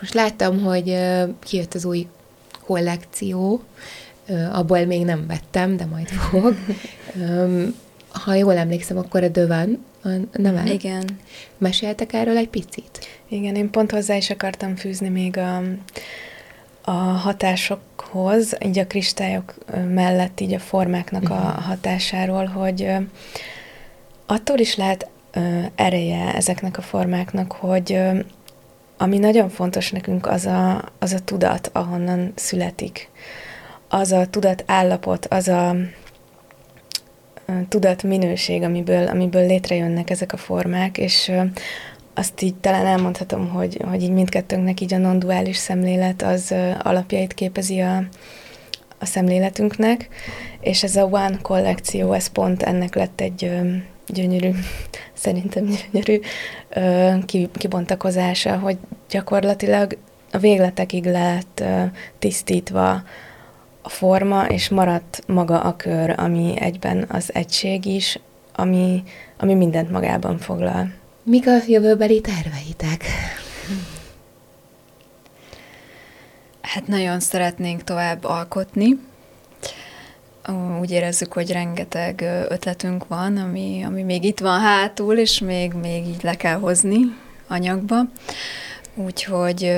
Most láttam, hogy kijött az új kollekció, abból még nem vettem, de majd fog. <laughs> Ha jól emlékszem, akkor a Dövan a neve. Igen. Meséltek erről egy picit? Igen, én pont hozzá is akartam fűzni még a, a hatásokhoz, így a kristályok mellett, így a formáknak a mhm. hatásáról, hogy attól is lehet ereje ezeknek a formáknak, hogy ami nagyon fontos nekünk, az a, az a tudat, ahonnan születik. Az a tudat állapot, az a tudat minőség, amiből, amiből létrejönnek ezek a formák, és azt így talán elmondhatom, hogy, hogy így mindkettőnknek így a non-duális szemlélet az alapjait képezi a, a szemléletünknek, és ez a One kollekció, ez pont ennek lett egy gyönyörű, <laughs> szerintem gyönyörű kibontakozása, hogy gyakorlatilag a végletekig lett tisztítva a forma, és maradt maga a kör, ami egyben az egység is, ami, ami mindent magában foglal. Mik a jövőbeli terveitek? Hát nagyon szeretnénk tovább alkotni. Úgy érezzük, hogy rengeteg ötletünk van, ami, ami még itt van hátul, és még, még így le kell hozni anyagba. Úgyhogy,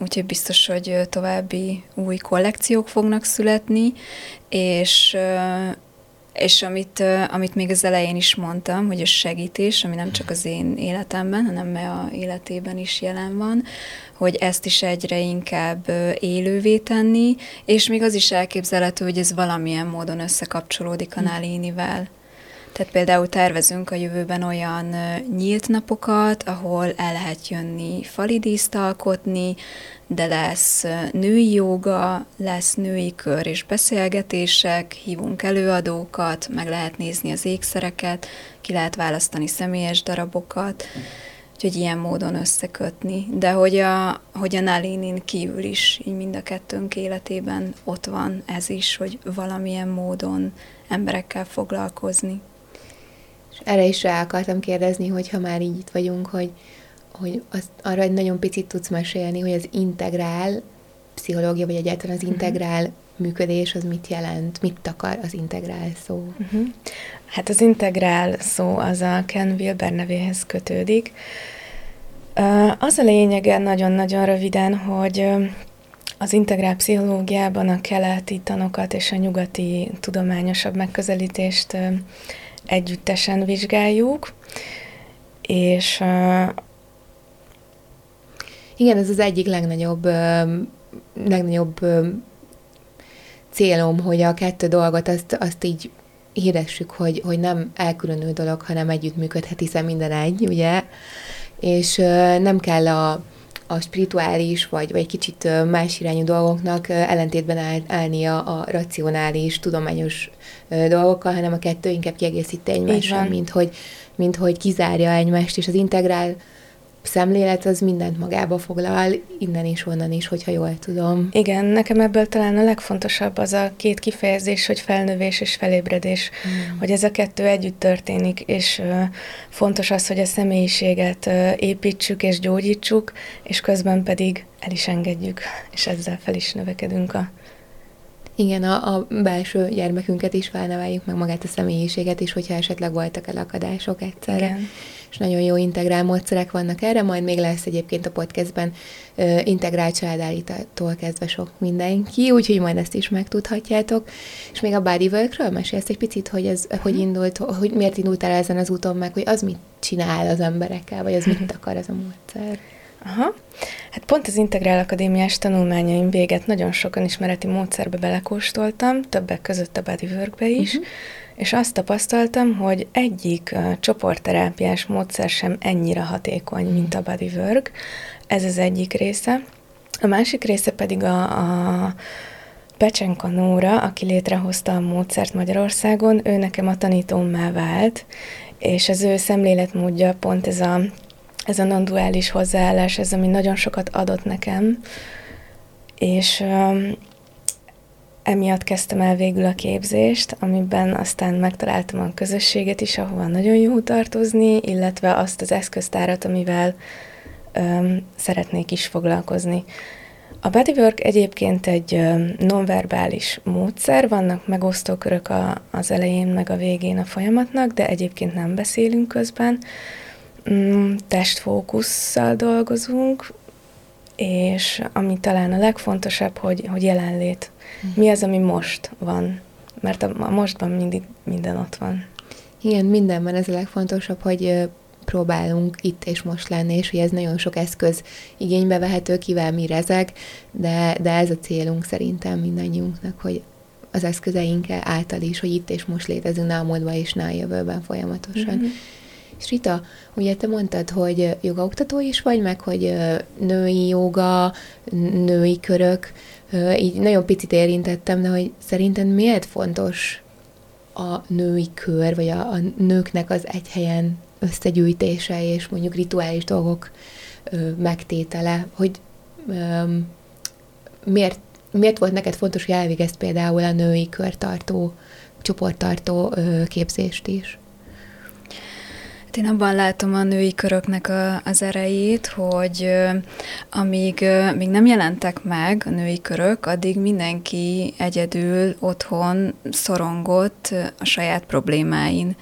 úgyhogy biztos, hogy további új kollekciók fognak születni, és és amit, amit még az elején is mondtam, hogy a segítés, ami nem csak az én életemben, hanem a életében is jelen van, hogy ezt is egyre inkább élővé tenni, és még az is elképzelhető, hogy ez valamilyen módon összekapcsolódik a hm. Nálinivel. Tehát például tervezünk a jövőben olyan nyílt napokat, ahol el lehet jönni falidíszt alkotni, de lesz női joga, lesz női kör és beszélgetések, hívunk előadókat, meg lehet nézni az ékszereket, ki lehet választani személyes darabokat, úgyhogy ilyen módon összekötni. De hogy a, hogy a Nalinin kívül is, így mind a kettőnk életében ott van ez is, hogy valamilyen módon emberekkel foglalkozni. És erre is rá akartam kérdezni, hogy ha már így itt vagyunk, hogy, hogy az, arra egy nagyon picit tudsz mesélni, hogy az integrál pszichológia, vagy egyáltalán az mhm. integrál uh-huh. működés, az mit jelent, mit takar az integrál szó? Uh-huh. Hát az integrál szó az a Ken Wilber nevéhez kötődik. Az a lényege nagyon-nagyon röviden, hogy az integrál pszichológiában a keleti tanokat és a nyugati tudományosabb megközelítést együttesen vizsgáljuk, és igen, ez az egyik legnagyobb, legnagyobb célom, hogy a kettő dolgot azt, azt így híressük, hogy, hogy nem elkülönül dolog, hanem együttműködhet, hiszen minden egy, ugye? És nem kell a, a spirituális, vagy, vagy kicsit más irányú dolgoknak ellentétben áll, állnia a racionális, tudományos dolgokkal, hanem a kettő inkább kiegészíti egymással, mint hogy, mint hogy kizárja egymást, és az integrál szemlélet az mindent magába foglal, innen is, onnan is, hogyha jól tudom. Igen, nekem ebből talán a legfontosabb az a két kifejezés, hogy felnövés és felébredés, mm. hogy ez a kettő együtt történik, és uh, fontos az, hogy a személyiséget uh, építsük és gyógyítsuk, és közben pedig el is engedjük, és ezzel fel is növekedünk a igen, a, a belső gyermekünket is felneveljük, meg magát a személyiséget is, hogyha esetleg voltak elakadások egyszerre. Igen. És nagyon jó integrál módszerek vannak erre, majd még lesz egyébként a podcastben uh, integrált családállítától kezdve sok mindenki, úgyhogy majd ezt is megtudhatjátok. És még a bodyworkről mesélsz egy picit, hogy ez uh-huh. hogy indult, hogy miért indultál ezen az úton meg, hogy az mit csinál az emberekkel, vagy az mit akar ez a módszer? Aha. Hát pont az Integrál Akadémiás tanulmányaim véget nagyon sokan ismereti módszerbe belekóstoltam, többek között a bodyworkbe is, uh-huh. És azt tapasztaltam, hogy egyik csoportterápiás módszer sem ennyire hatékony, mint a bodywork. Ez az egyik része. A másik része pedig a, a Pecsenka Nóra, aki létrehozta a módszert Magyarországon, ő nekem a tanítómmá vált, és az ő szemléletmódja pont ez a ez a non-duális hozzáállás, ez ami nagyon sokat adott nekem, és emiatt kezdtem el végül a képzést, amiben aztán megtaláltam a közösséget is, ahova nagyon jó tartozni, illetve azt az eszköztárat, amivel um, szeretnék is foglalkozni. A bodywork egyébként egy nonverbális módszer, vannak megosztókörök a, az elején, meg a végén a folyamatnak, de egyébként nem beszélünk közben mm, testfókusszal dolgozunk, és ami talán a legfontosabb, hogy, hogy jelenlét. Mi az, ami most van? Mert a, a mostban mindig minden ott van. Igen, mindenben ez a legfontosabb, hogy próbálunk itt és most lenni, és hogy ez nagyon sok eszköz igénybe vehető, kivel mi rezeg, de, de ez a célunk szerintem mindannyiunknak, hogy az eszközeink által is, hogy itt és most létezünk, ne a múltban és ne a jövőben folyamatosan. Mm-hmm. És Rita, ugye te mondtad, hogy jogaoktató is vagy, meg hogy női joga, női körök, így nagyon picit érintettem, de hogy szerinted miért fontos a női kör, vagy a, a nőknek az egy helyen összegyűjtése, és mondjuk rituális dolgok ö, megtétele, hogy ö, miért, miért volt neked fontos, hogy elvégezt például a női körtartó, csoporttartó ö, képzést is? Én abban látom a női köröknek a, az erejét, hogy amíg még nem jelentek meg a női körök, addig mindenki egyedül otthon szorongott a saját problémáin.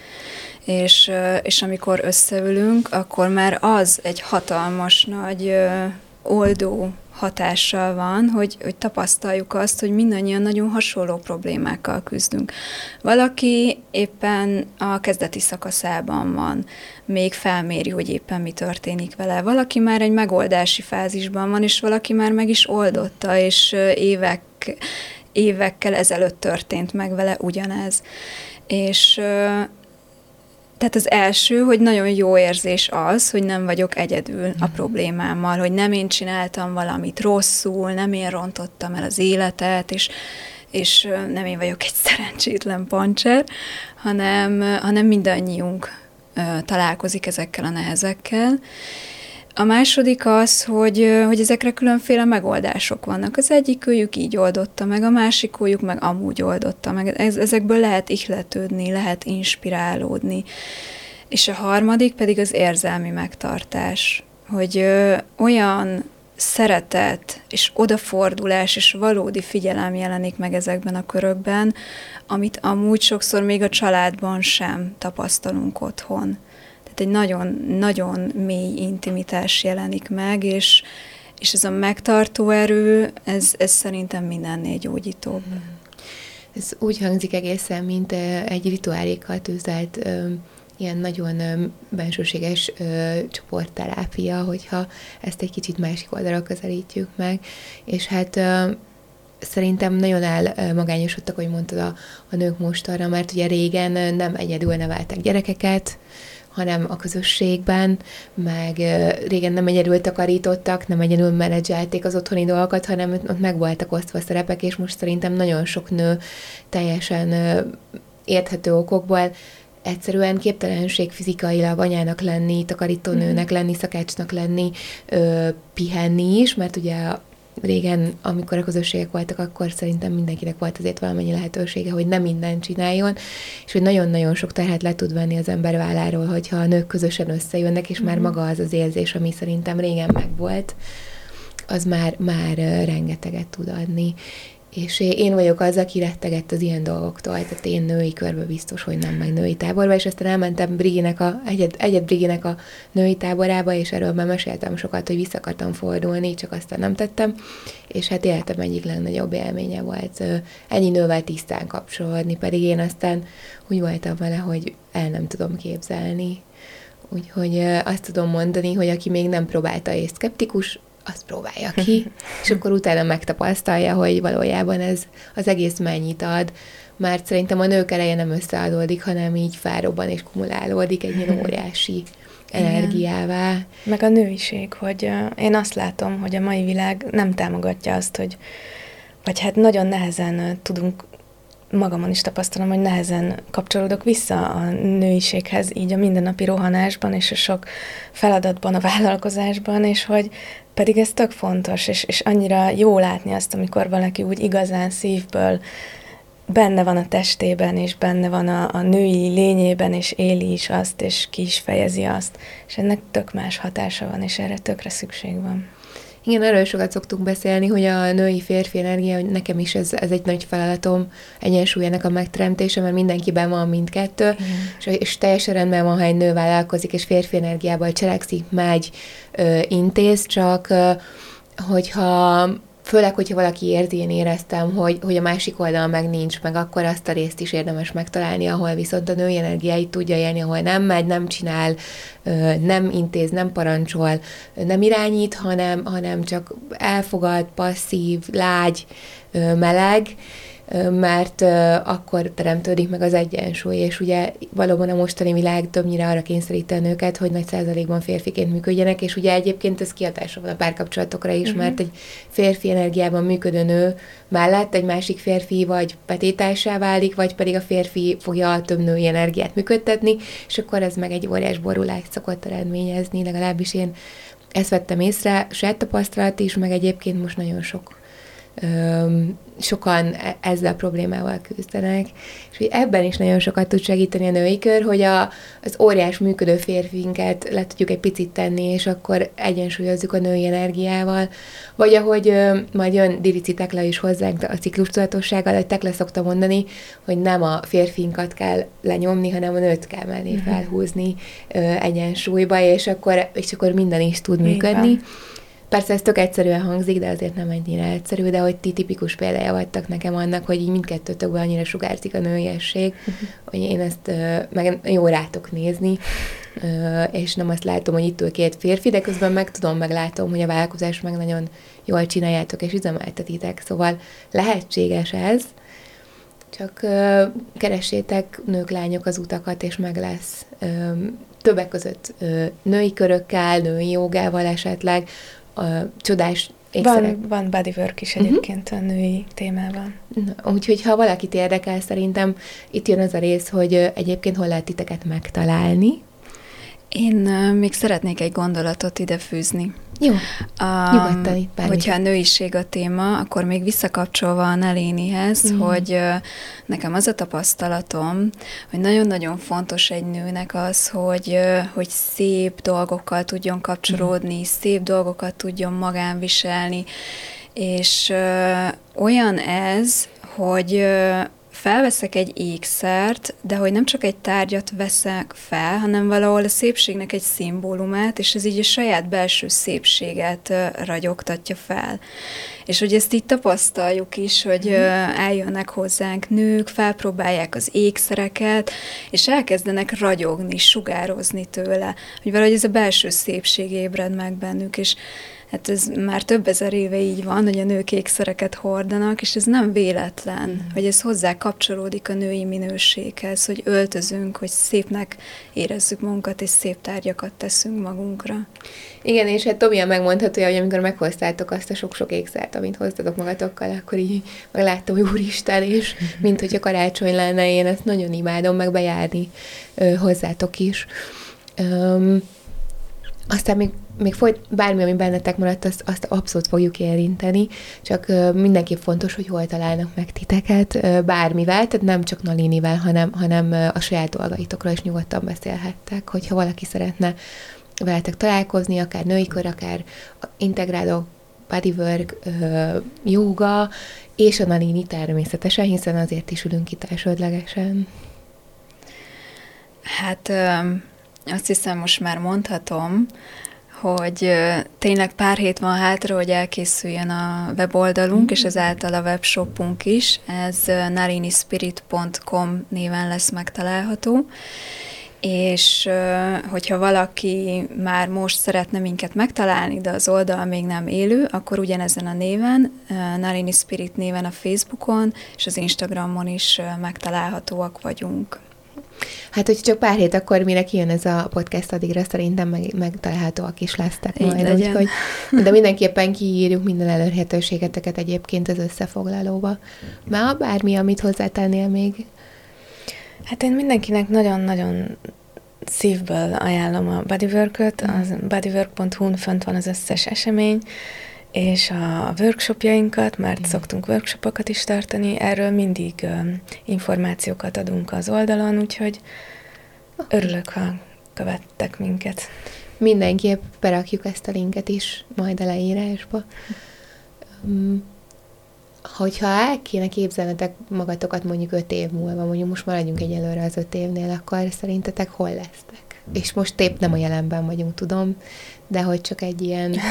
És, és amikor összeülünk, akkor már az egy hatalmas nagy oldó hatással van, hogy, hogy tapasztaljuk azt, hogy mindannyian nagyon hasonló problémákkal küzdünk. Valaki éppen a kezdeti szakaszában van, még felméri, hogy éppen mi történik vele. Valaki már egy megoldási fázisban van, és valaki már meg is oldotta, és évek, évekkel ezelőtt történt meg vele ugyanez. És tehát az első, hogy nagyon jó érzés az, hogy nem vagyok egyedül a mhm. problémámmal, hogy nem én csináltam valamit rosszul, nem én rontottam el az életet, és, és nem én vagyok egy <laughs> szerencsétlen pancser, hanem, hanem mindannyiunk találkozik ezekkel a nehezekkel, a második az, hogy, hogy ezekre különféle megoldások vannak. Az egyik őjük így oldotta meg, a másik őjük meg amúgy oldotta meg. Ez, ezekből lehet ihletődni, lehet inspirálódni. És a harmadik pedig az érzelmi megtartás, hogy ö, olyan szeretet és odafordulás és valódi figyelem jelenik meg ezekben a körökben, amit amúgy sokszor még a családban sem tapasztalunk otthon egy nagyon-nagyon mély intimitás jelenik meg, és, és ez a megtartó erő, ez, ez szerintem mindennél gyógyítóbb. Mm. Ez úgy hangzik egészen, mint egy rituálékkal tűzelt ilyen nagyon bensőséges csoportterápia, hogyha ezt egy kicsit másik oldalra közelítjük meg, és hát szerintem nagyon elmagányosodtak, hogy mondtad a, a nők mostanra, mert ugye régen nem egyedül neveltek gyerekeket, hanem a közösségben, meg régen nem egyedül takarítottak, nem egyedül menedzselték az otthoni dolgokat, hanem ott meg voltak osztva szerepek, és most szerintem nagyon sok nő teljesen érthető okokból egyszerűen képtelenség fizikailag anyának lenni, takarítónőnek lenni, szakácsnak lenni, ö, pihenni is, mert ugye régen, amikor a közösségek voltak, akkor szerintem mindenkinek volt azért valamennyi lehetősége, hogy nem mindent csináljon, és hogy nagyon-nagyon sok terhet le tud venni az ember válláról, hogyha a nők közösen összejönnek, és mm-hmm. már mhm. maga az az érzés, ami szerintem régen megvolt, az már, már rengeteget tud adni. És én vagyok az, aki rettegett az ilyen dolgoktól, tehát én női körbe biztos, hogy nem, meg női táborba, és aztán elmentem Briginek a, egyet, egyet Briginek a női táborába, és erről már meséltem sokat, hogy vissza akartam fordulni, csak aztán nem tettem, és hát életem egyik legnagyobb élménye volt ennyi nővel tisztán kapcsolódni, pedig én aztán úgy voltam vele, hogy el nem tudom képzelni. Úgyhogy azt tudom mondani, hogy aki még nem próbálta és szkeptikus, azt próbálja ki, <laughs> és akkor utána megtapasztalja, hogy valójában ez az egész mennyit ad, mert szerintem a nők eleje nem összeadódik, hanem így fárobban és kumulálódik egy ilyen <laughs> óriási energiává. Igen. Meg a nőiség, hogy én azt látom, hogy a mai világ nem támogatja azt, hogy vagy hát nagyon nehezen tudunk magamon is tapasztalom, hogy nehezen kapcsolódok vissza a nőiséghez, így a mindennapi rohanásban és a sok feladatban, a vállalkozásban, és hogy pedig ez tök fontos, és, és annyira jó látni azt, amikor valaki úgy igazán szívből benne van a testében, és benne van a, a női lényében, és éli is azt, és ki is fejezi azt. És ennek tök más hatása van, és erre tökre szükség van. Igen, erről sokat szoktunk beszélni, hogy a női-férfi energia, hogy nekem is ez, ez egy nagy feladatom, egyensúlyának a megteremtése, mert mindenkiben van mindkettő, és, és teljesen rendben van, ha egy nő vállalkozik, és férfi energiával cselekszik, megy, ö, intéz, csak ö, hogyha főleg, hogyha valaki érzi, én éreztem, hogy, hogy a másik oldal meg nincs, meg akkor azt a részt is érdemes megtalálni, ahol viszont a női energiáit tudja élni, ahol nem megy, nem csinál, nem intéz, nem parancsol, nem irányít, hanem, hanem csak elfogad, passzív, lágy, meleg, mert akkor teremtődik meg az egyensúly, és ugye valóban a mostani világ többnyire arra kényszeríti a nőket, hogy nagy százalékban férfiként működjenek, és ugye egyébként ez kiadása van a párkapcsolatokra is, uh-huh. mert egy férfi energiában működő nő mellett egy másik férfi vagy petétássá válik, vagy pedig a férfi fogja a több női energiát működtetni, és akkor ez meg egy óriás borulást szokott eredményezni, legalábbis én ezt vettem észre, saját tapasztalat is, meg egyébként most nagyon sok sokan e- ezzel a problémával küzdenek, és hogy ebben is nagyon sokat tud segíteni a női kör, hogy a, az óriás működő férfinket le tudjuk egy picit tenni, és akkor egyensúlyozzuk a női energiával, vagy ahogy ö, majd jön Dirici Tekla is hozzánk a ciklus tudatossággal, hogy Tekla szokta mondani, hogy nem a férfinkat kell lenyomni, hanem a nőt kell mellé uh-huh. felhúzni ö, egyensúlyba, és akkor, és akkor minden is tud működni. Van. Persze ez tök egyszerűen hangzik, de azért nem ennyire egyszerű, de hogy ti tipikus példája vagytok nekem annak, hogy így mindkettőtökben annyira sugárzik a nőiesség, <laughs> hogy én ezt meg jó rátok nézni, és nem azt látom, hogy itt ül két férfi, de közben meg tudom, meg látom, hogy a vállalkozás meg nagyon jól csináljátok és üzemeltetitek, szóval lehetséges ez, csak keressétek nők, lányok az utakat, és meg lesz. Többek között uh, női körökkel, női jogával esetleg, a csodás ékszerek. Van, van bodywork is mhm. egyébként uh-huh. a női témában. Na, úgyhogy ha valakit érdekel, szerintem itt jön az a rész, hogy egyébként hol lehet titeket megtalálni. Én még szeretnék egy gondolatot ide fűzni. Jó, um, nyugodtan itt Hogyha a nőiség a téma, akkor még visszakapcsolva a Nelénihez, mm. hogy uh, nekem az a tapasztalatom, hogy nagyon-nagyon fontos egy nőnek az, hogy, uh, hogy szép dolgokkal tudjon kapcsolódni, mm. szép dolgokat tudjon magán viselni, és uh, olyan ez, hogy felveszek egy ékszert, de hogy nem csak egy tárgyat veszek fel, hanem valahol a szépségnek egy szimbólumát, és ez így a saját belső szépséget ragyogtatja fel. És hogy ezt így tapasztaljuk is, hogy mm. eljönnek hozzánk nők, felpróbálják az ékszereket, és elkezdenek ragyogni, sugározni tőle, hogy valahogy ez a belső szépség ébred meg bennük, és Hát ez már több ezer éve így van, hogy a nők ékszereket hordanak, és ez nem véletlen, mm. hogy ez hozzá kapcsolódik a női minőséghez, hogy öltözünk, hogy szépnek érezzük magunkat, és szép tárgyakat teszünk magunkra. Igen, és hát Tomi megmondható, hogy amikor meghoztátok azt a sok-sok ékszert, amit hoztatok magatokkal, akkor így megláttam, hogy úristen, és <laughs> mint hogyha karácsony lenne, én ezt nagyon imádom meg bejárni ö, hozzátok is. Öm, aztán még, még folyt, bármi, ami bennetek maradt, azt, azt abszolút fogjuk érinteni, csak mindenképp fontos, hogy hol találnak meg titeket, bármivel, tehát nem csak Nalinivel, hanem, hanem a saját dolgaitokról is nyugodtan beszélhettek, hogyha valaki szeretne veletek találkozni, akár női kör, akár integráló bodywork, yoga, és a Nalini természetesen, hiszen azért is ülünk itt elsődlegesen. Hát azt hiszem, most már mondhatom, hogy tényleg pár hét van hátra, hogy elkészüljön a weboldalunk, mm. és ezáltal a webshopunk is. Ez narinispirit.com néven lesz megtalálható és hogyha valaki már most szeretne minket megtalálni, de az oldal még nem élő, akkor ugyanezen a néven, Narini Spirit néven a Facebookon és az Instagramon is megtalálhatóak vagyunk. Hát, hogy csak pár hét akkor, mire kijön ez a podcast, addigra szerintem meg, megtalálhatóak is lesztek Így majd. Úgyhogy, de mindenképpen kiírjuk minden elérhetőségeteket egyébként az összefoglalóba. Már bármi, amit hozzátennél még? Hát én mindenkinek nagyon-nagyon szívből ajánlom a bodywork-öt, az bodywork.hu-n fönt van az összes esemény, és a workshopjainkat, mert mm. szoktunk workshopokat is tartani, erről mindig információkat adunk az oldalon, úgyhogy örülök, ha követtek minket. Mindenképp berakjuk ezt a linket is majd a leírásba. Hogyha el kéne képzelnetek magatokat mondjuk öt év múlva, mondjuk most maradjunk egyelőre az öt évnél, akkor szerintetek hol lesztek? És most épp nem a jelenben vagyunk, tudom, de hogy csak egy ilyen... <laughs>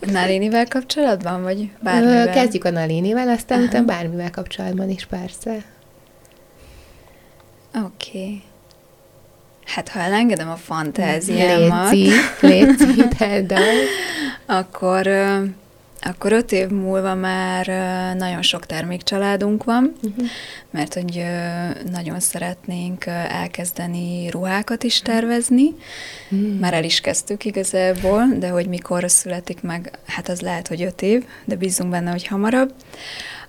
Nalinivel kapcsolatban, vagy bármivel? Kezdjük a Nalinivel, aztán utána bármivel kapcsolatban is, persze. Oké. Okay. Hát, ha elengedem a fantáziámat... Léci, léci, <laughs> akkor akkor öt év múlva már nagyon sok termékcsaládunk van, uh-huh. mert hogy nagyon szeretnénk elkezdeni ruhákat is tervezni. Uh-huh. Már el is kezdtük igazából, de hogy mikor születik meg, hát az lehet, hogy öt év, de bízunk benne, hogy hamarabb.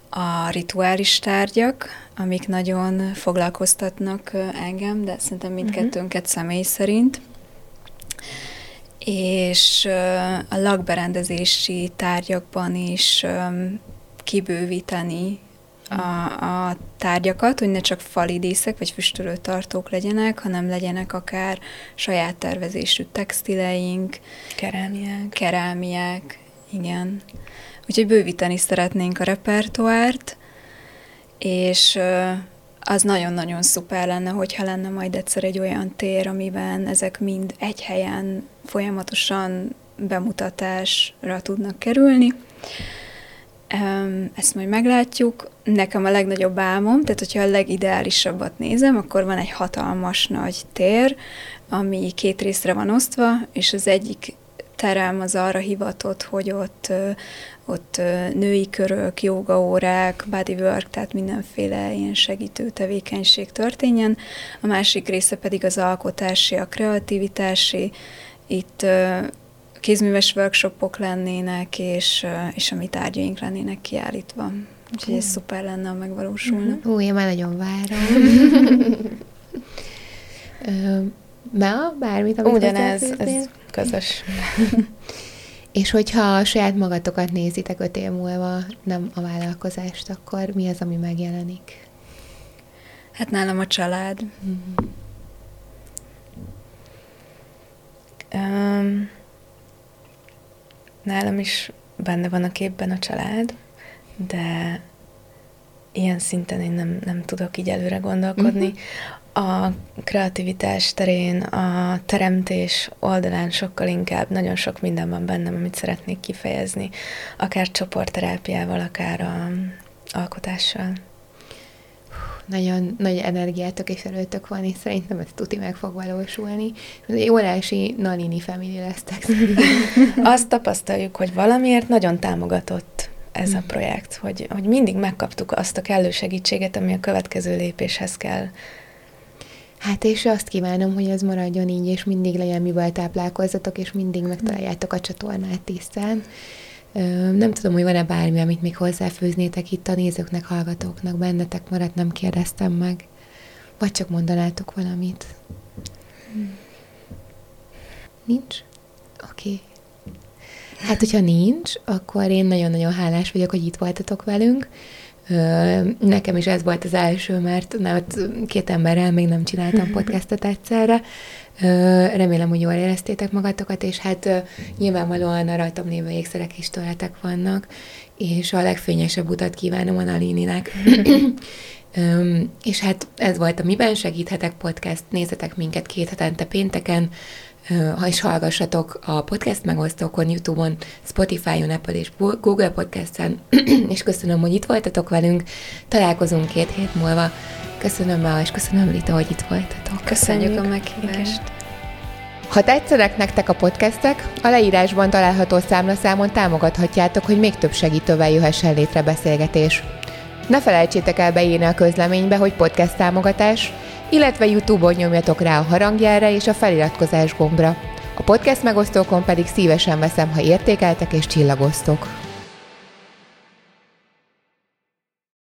A rituális tárgyak, amik nagyon foglalkoztatnak engem, de szerintem mindkettőnket uh-huh. személy szerint és a lakberendezési tárgyakban is kibővíteni a, a tárgyakat, hogy ne csak falidészek vagy füstölőtartók legyenek, hanem legyenek akár saját tervezésű textileink, kerámiák. Kerámiák, igen. Úgyhogy bővíteni szeretnénk a repertoárt, és az nagyon-nagyon szuper lenne, hogyha lenne majd egyszer egy olyan tér, amiben ezek mind egy helyen folyamatosan bemutatásra tudnak kerülni. Ezt majd meglátjuk. Nekem a legnagyobb álmom, tehát hogyha a legideálisabbat nézem, akkor van egy hatalmas nagy tér, ami két részre van osztva, és az egyik terem az arra hivatott, hogy ott, ott női körök, jogaórák, bodywork, tehát mindenféle ilyen segítő tevékenység történjen. A másik része pedig az alkotási, a kreativitási. Itt kézműves workshopok lennének, és, és a mi tárgyaink lennének kiállítva. Úgyhogy ez szuper lenne, ha megvalósulna. Ó, én már nagyon várom. <laughs> Ma bármit, amit Ugyanez, ez közös. <laughs> És hogyha a saját magatokat nézitek öt év múlva, nem a vállalkozást, akkor mi az, ami megjelenik? Hát nálam a család. Mm-hmm. Um, nálam is benne van a képben a család, de ilyen szinten én nem, nem tudok így előre gondolkodni. Mm-hmm a kreativitás terén, a teremtés oldalán sokkal inkább, nagyon sok minden van bennem, amit szeretnék kifejezni, akár csoportterápiával, akár a alkotással. nagyon nagy energiátok és erőtök van, és szerintem ez tuti meg fog valósulni. Órási Nalini family lesztek. <laughs> Azt tapasztaljuk, hogy valamiért nagyon támogatott ez a mm. projekt, hogy, hogy mindig megkaptuk azt a kellő segítséget, ami a következő lépéshez kell. Hát és azt kívánom, hogy ez maradjon így, és mindig legyen mivel táplálkozzatok, és mindig megtaláljátok a csatornát tisztán. Nem tudom, hogy van-e bármi, amit még hozzáfőznétek itt a nézőknek, hallgatóknak, bennetek maradt, nem kérdeztem meg. Vagy csak mondanátok valamit. Nincs? Oké. Okay. Hát, hogyha nincs, akkor én nagyon-nagyon hálás vagyok, hogy itt voltatok velünk. Nekem is ez volt az első, mert mert két emberrel még nem csináltam <laughs> podcastot egyszerre. Remélem, hogy jól éreztétek magatokat, és hát nyilvánvalóan a rajtam lévő ékszerek is tőletek vannak, és a legfényesebb utat kívánom a Nalininek. <coughs> és hát ez volt a Miben segíthetek podcast, nézzetek minket két hetente pénteken, ha is hallgassatok a podcast megosztókon, YouTube-on, Spotify-on, Apple és Google Podcast-en, <clears throat> és köszönöm, hogy itt voltatok velünk. Találkozunk két hét múlva. Köszönöm, Bea, és köszönöm, Rita, hogy itt voltatok. Köszönjük, Köszönjük a meghívást. Ha tetszenek nektek a podcastek, a leírásban található számlaszámon támogathatjátok, hogy még több segítővel jöhessen létre beszélgetés. Ne felejtsétek el beírni a közleménybe, hogy podcast támogatás, illetve YouTube-on nyomjatok rá a harangjára és a feliratkozás gombra. A podcast megosztókon pedig szívesen veszem, ha értékeltek és csillagoztok.